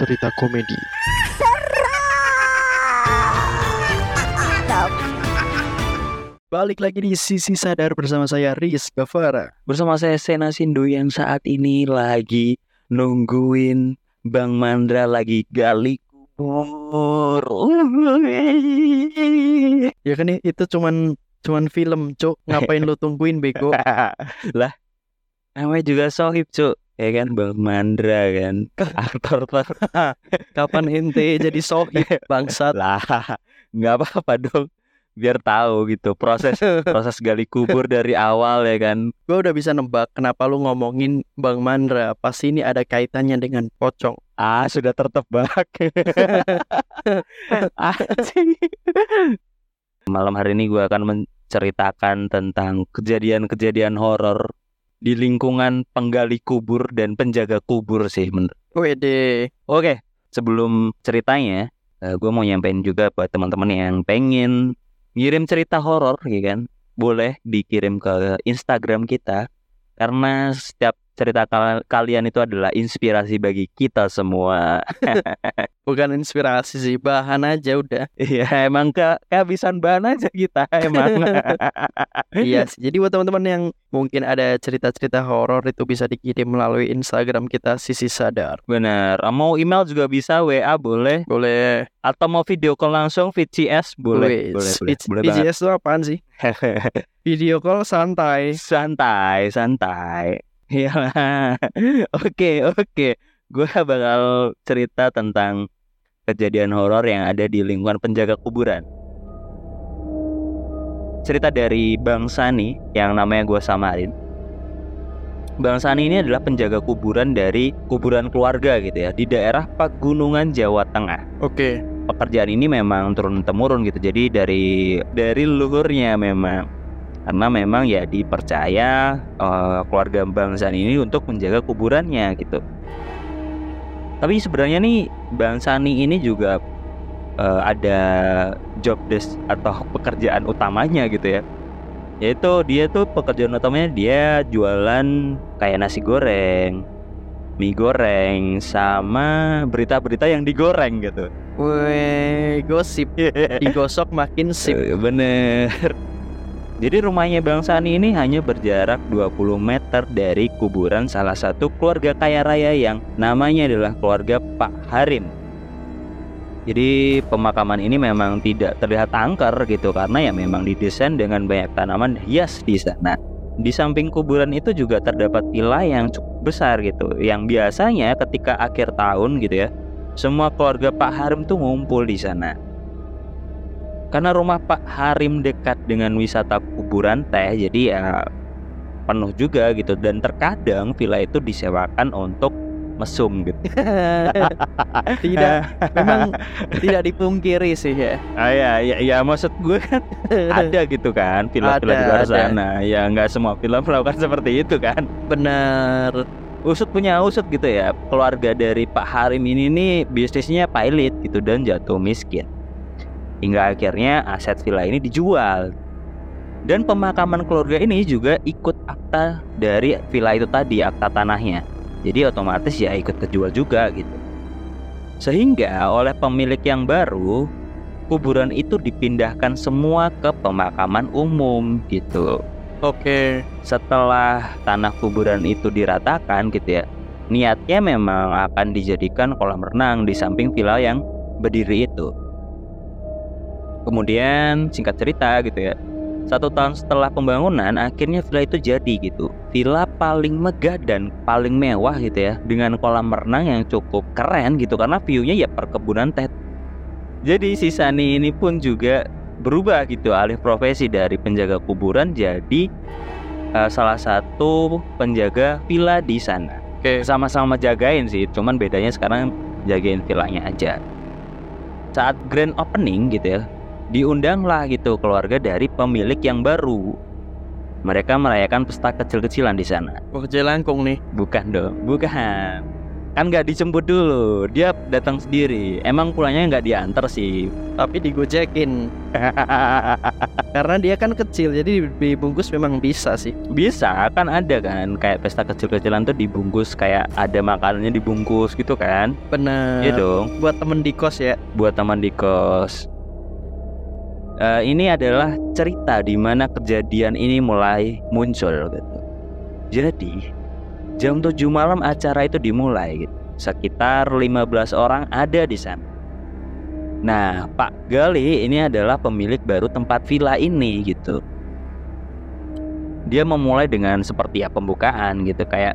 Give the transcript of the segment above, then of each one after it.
cerita komedi. Balik lagi di Sisi Sadar bersama saya Riz Gavara. Bersama saya Sena Sindu yang saat ini lagi nungguin Bang Mandra lagi gali kubur. Ya kan itu cuman cuman film, Cuk. Ngapain lu tungguin bego? lah, namanya juga sohib, Cuk. Ya kan Bang Mandra kan aktor Kapan ente jadi sohib bangsat? lah nggak apa-apa dong biar tahu gitu proses proses gali kubur dari awal ya kan Gue udah bisa nebak kenapa lu ngomongin Bang Mandra. Pasti ini ada kaitannya dengan pocong. ah sudah tertebak malam hari ini gue akan menceritakan tentang kejadian-kejadian horor di lingkungan penggali kubur dan penjaga kubur sih menurut Wede. Oke, sebelum ceritanya, gue mau nyampein juga buat teman-teman yang pengen ngirim cerita horor, ya kan? Boleh dikirim ke Instagram kita, karena setiap cerita kal- kalian itu adalah inspirasi bagi kita semua. Bukan inspirasi sih, bahan aja udah. Iya, emang ke kehabisan bahan aja kita emang. Iya sih. Jadi buat teman-teman yang mungkin ada cerita-cerita horor itu bisa dikirim melalui Instagram kita Sisi Sadar. Bener. Mau email juga bisa, WA boleh, Boleh. atau mau video call langsung VCS boleh, boleh, boleh, boleh. VGS itu apaan sih? Video call santai. santai santai Iya Oke oke. Gue bakal cerita tentang Kejadian horor yang ada di lingkungan penjaga kuburan. Cerita dari Bang Sani Yang namanya gue samarin. Bang Sani ini adalah penjaga kuburan dari kuburan keluarga gitu ya Di daerah Pegunungan Jawa Tengah. Oke. pekerjaan ini memang turun temurun gitu. Jadi dari dari leluhurnya memang karena memang ya dipercaya eh, keluarga Bang Sani ini untuk menjaga kuburannya gitu tapi sebenarnya nih Bang Sani ini juga eh, ada job desk atau pekerjaan utamanya gitu ya yaitu dia tuh pekerjaan utamanya dia jualan kayak nasi goreng mie goreng sama berita-berita yang digoreng gitu Weh, gosip. Digosok makin sip. Eh, Bener. Jadi rumahnya Bang Sani ini hanya berjarak 20 meter dari kuburan salah satu keluarga kaya raya yang namanya adalah keluarga Pak Harim. Jadi pemakaman ini memang tidak terlihat angker gitu karena ya memang didesain dengan banyak tanaman hias di sana. Di samping kuburan itu juga terdapat villa yang cukup besar gitu yang biasanya ketika akhir tahun gitu ya semua keluarga Pak Harim tuh ngumpul di sana. Karena rumah Pak Harim dekat dengan wisata kuburan teh, jadi ya penuh juga gitu dan terkadang villa itu disewakan untuk mesum gitu. tidak, memang tidak dipungkiri sih ya. Ah ya, ya, ya maksud gue kan ada gitu kan villa-villa di luar sana. Ya nggak semua villa melakukan seperti itu kan. Benar. Usut punya usut gitu ya. Keluarga dari Pak Harim ini nih bisnisnya pailit gitu dan jatuh miskin. Hingga akhirnya aset villa ini dijual. Dan pemakaman keluarga ini juga ikut akta dari villa itu tadi, akta tanahnya. Jadi otomatis ya ikut kejual juga gitu. Sehingga oleh pemilik yang baru, kuburan itu dipindahkan semua ke pemakaman umum gitu Oke. setelah tanah kuburan itu diratakan gitu ya niatnya memang akan dijadikan kolam renang di samping villa yang berdiri itu kemudian singkat cerita gitu ya satu tahun setelah pembangunan akhirnya villa itu jadi gitu villa paling megah dan paling mewah gitu ya dengan kolam renang yang cukup keren gitu karena view-nya ya perkebunan teh jadi si Sani ini pun juga berubah gitu alih profesi dari penjaga kuburan jadi eh, salah satu penjaga villa di sana. Oke. Sama-sama jagain sih, cuman bedanya sekarang jagain villanya aja. Saat grand opening gitu ya, diundanglah gitu keluarga dari pemilik yang baru. Mereka merayakan pesta kecil-kecilan di sana. Wah, jelangkung nih. Bukan dong, bukan. kan nggak dijemput dulu dia datang sendiri. Emang pulangnya nggak diantar sih. Tapi digojekin. Karena dia kan kecil jadi dibungkus memang bisa sih. Bisa kan ada kan. Kayak pesta kecil-kecilan tuh dibungkus kayak ada makanannya dibungkus gitu kan. Bener. Iya dong. Buat temen di kos ya? Buat teman di kos uh, ini adalah cerita di mana kejadian ini mulai muncul gitu jadi Jam 7 malam acara itu dimulai gitu. Sekitar 15 orang ada di sana. Nah, Pak Gali ini adalah pemilik baru tempat villa ini gitu. Dia memulai dengan seperti ya pembukaan gitu kayak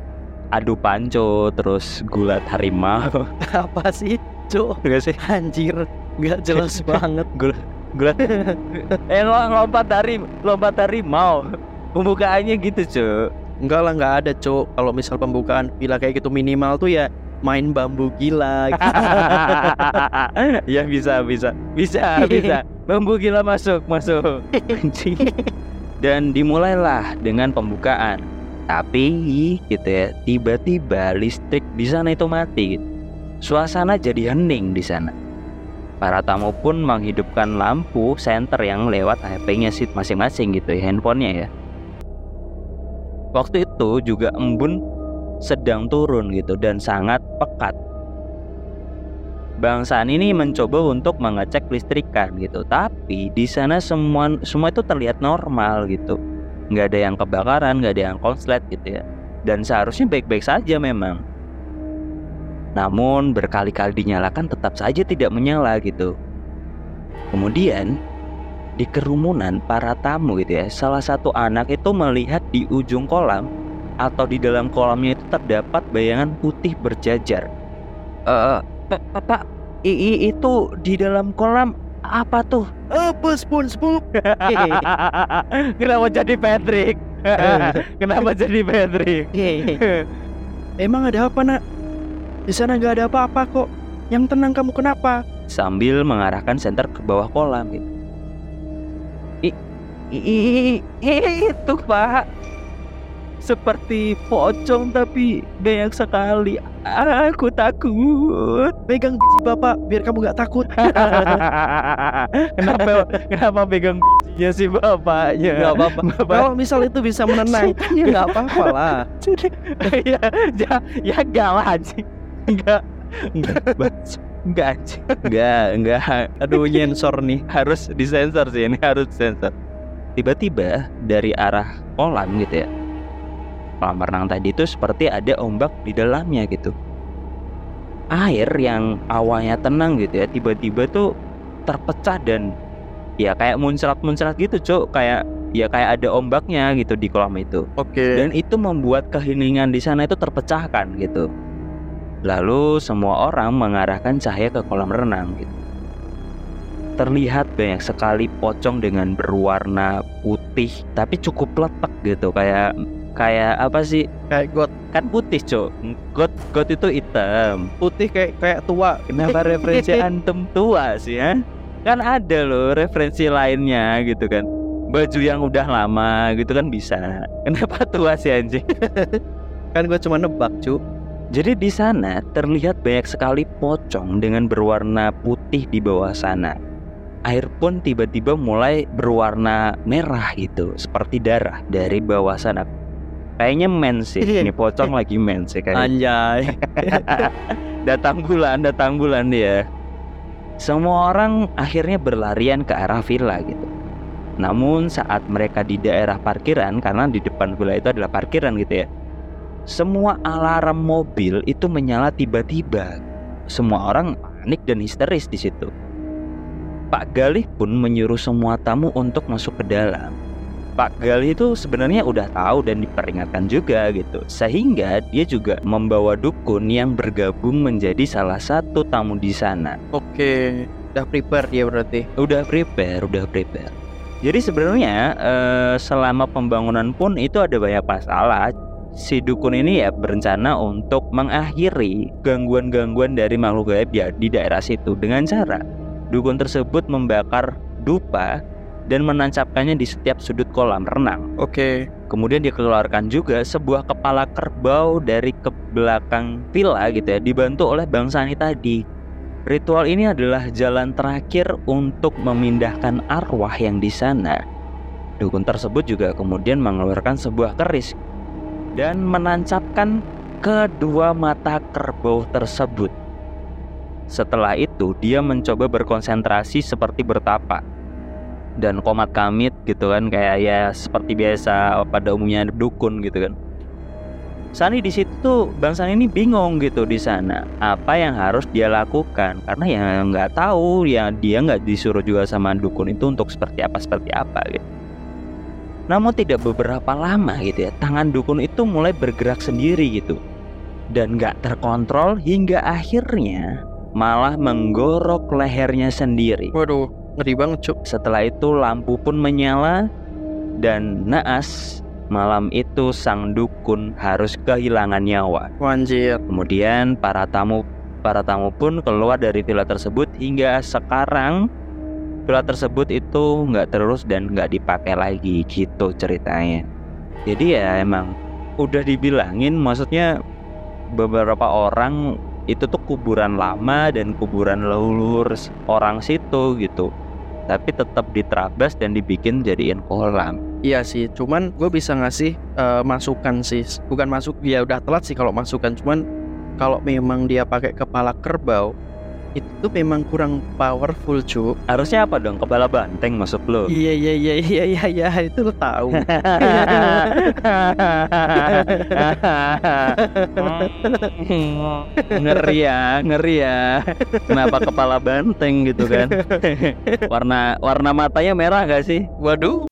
adu panco terus gulat harimau. Apa sih, Cuk? Enggak sih? Anjir, nggak jelas banget. Gulat gulat eh lompat dari lompat harimau. Pembukaannya gitu, Cuk. Enggak lah nggak ada cok Kalau misal pembukaan villa kayak gitu minimal tuh ya main bambu gila. Gitu. ya bisa bisa. Bisa bisa. Bambu gila masuk masuk. Dan dimulailah dengan pembukaan. Tapi gitu ya tiba-tiba listrik di sana itu mati. Suasana jadi hening di sana para tamu pun menghidupkan lampu senter yang lewat HP-nya sih masing-masing gitu ya handphonenya ya Waktu itu juga embun sedang turun gitu dan sangat pekat. Bangsaan ini mencoba untuk mengecek listrikan gitu, tapi di sana semua semua itu terlihat normal gitu. Nggak ada yang kebakaran, nggak ada yang konslet gitu ya. Dan seharusnya baik-baik saja memang. Namun berkali-kali dinyalakan tetap saja tidak menyala gitu. Kemudian di kerumunan para tamu gitu ya salah satu anak itu melihat di ujung kolam atau di dalam kolamnya itu terdapat bayangan putih berjajar. Eh uh, pak itu di dalam kolam apa tuh? Apa SpongeBob. Kenapa jadi Patrick? Kenapa jadi Patrick? Emang ada apa nak di sana nggak ada apa-apa kok. Yang tenang kamu kenapa? Sambil mengarahkan senter ke bawah kolam. Gitu itu pak. Seperti pocong tapi banyak sekali. Aku takut. Pegang biji bapak biar kamu nggak takut. Kenapa kenapa pegang bijinya si bapaknya? Nggak apa-apa. Kalau misal itu bisa menenangkan ya nggak apa-apa lah. Ya ya ya enggak lah enggak. Enggak enggak enggak enggak. Aduh nyensor nih. Harus disensor sih ini harus sensor tiba-tiba dari arah kolam gitu ya kolam renang tadi itu seperti ada ombak di dalamnya gitu. Air yang awalnya tenang gitu ya tiba-tiba tuh terpecah dan ya kayak muncrat-muncrat gitu cuk. Kayak ya kayak ada ombaknya gitu di kolam itu. Oke. Okay. dan itu membuat keheningan di sana itu terpecahkan gitu lalu semua orang mengarahkan cahaya ke kolam renang gitu. Terlihat banyak sekali pocong dengan berwarna putih tapi cukup letak gitu kayak kayak apa sih? Kayak got. Kan putih cok got got itu hitam. Putih kayak kayak tua. Kenapa referensi antem tua sih ya kan ada loh referensi lainnya gitu kan. Baju yang udah lama gitu kan bisa. Kenapa tua sih anjing? Kan gue cuma nebak cu jadi di sana terlihat banyak sekali pocong dengan berwarna putih di bawah sana. Air pun tiba-tiba mulai berwarna merah gitu seperti darah dari bawah sana. Kayaknya men sih ini pocong lagi men sih kayak anjay. Datang bulan datang bulan dia. Semua orang akhirnya berlarian ke arah villa gitu. Namun saat mereka di daerah parkiran karena di depan villa itu adalah parkiran gitu ya semua alarm mobil itu menyala tiba-tiba semua orang panik dan histeris di situ Pak Galih pun menyuruh semua tamu untuk masuk ke dalam. Pak Galih itu sebenarnya udah tahu dan diperingatkan juga gitu. Sehingga dia juga membawa dukun yang bergabung menjadi salah satu tamu di sana. Oke, udah prepare dia berarti. Udah prepare, udah prepare. Jadi sebenarnya eh, selama pembangunan pun itu ada banyak masalah. Si dukun ini ya berencana untuk mengakhiri gangguan-gangguan dari makhluk gaib ya di daerah situ dengan cara Dukun tersebut membakar dupa dan menancapkannya di setiap sudut kolam renang. Oke. Kemudian dikeluarkan juga sebuah kepala kerbau dari ke belakang villa gitu ya dibantu oleh Bang Sani tadi. Ritual ini adalah jalan terakhir untuk memindahkan arwah yang di sana. Dukun tersebut juga kemudian mengeluarkan sebuah keris dan menancapkan kedua mata kerbau tersebut. Setelah itu, dia mencoba berkonsentrasi seperti bertapa dan komat kamit gitu kan kayak ya seperti biasa pada umumnya dukun gitu kan. Sani di situ tuh Bang Sani ini bingung gitu di sana apa yang harus dia lakukan karena ya nggak tahu ya dia nggak disuruh juga sama dukun itu untuk seperti apa seperti apa gitu. Namun tidak beberapa lama gitu ya tangan dukun itu mulai bergerak sendiri gitu dan nggak terkontrol hingga akhirnya malah menggorok lehernya sendiri. Waduh, ngeri banget cuk. Setelah itu lampu pun menyala dan naas Malam itu sang dukun harus kehilangan nyawa. Wanjir. Kemudian para tamu para tamu pun keluar dari villa tersebut hingga sekarang villa tersebut itu nggak terus dan nggak dipakai lagi gitu ceritanya. Jadi ya emang udah dibilangin maksudnya beberapa orang itu tuh kuburan lama dan kuburan leluhur orang situ gitu tapi tetap diterabas dan dibikin jadiin kolam Iya sih, cuman gue bisa ngasih uh, masukan sih. Bukan masuk, ya udah telat sih kalau masukan. Cuman kalau memang dia pakai kepala kerbau, itu memang kurang powerful cu. Harusnya apa dong? Kepala banteng masuk lo? Iya iya iya iya iya iya itu lo tahu. ngeri ya, ngeri ya. Kenapa kepala banteng gitu kan? warna warna matanya merah gak sih? Waduh.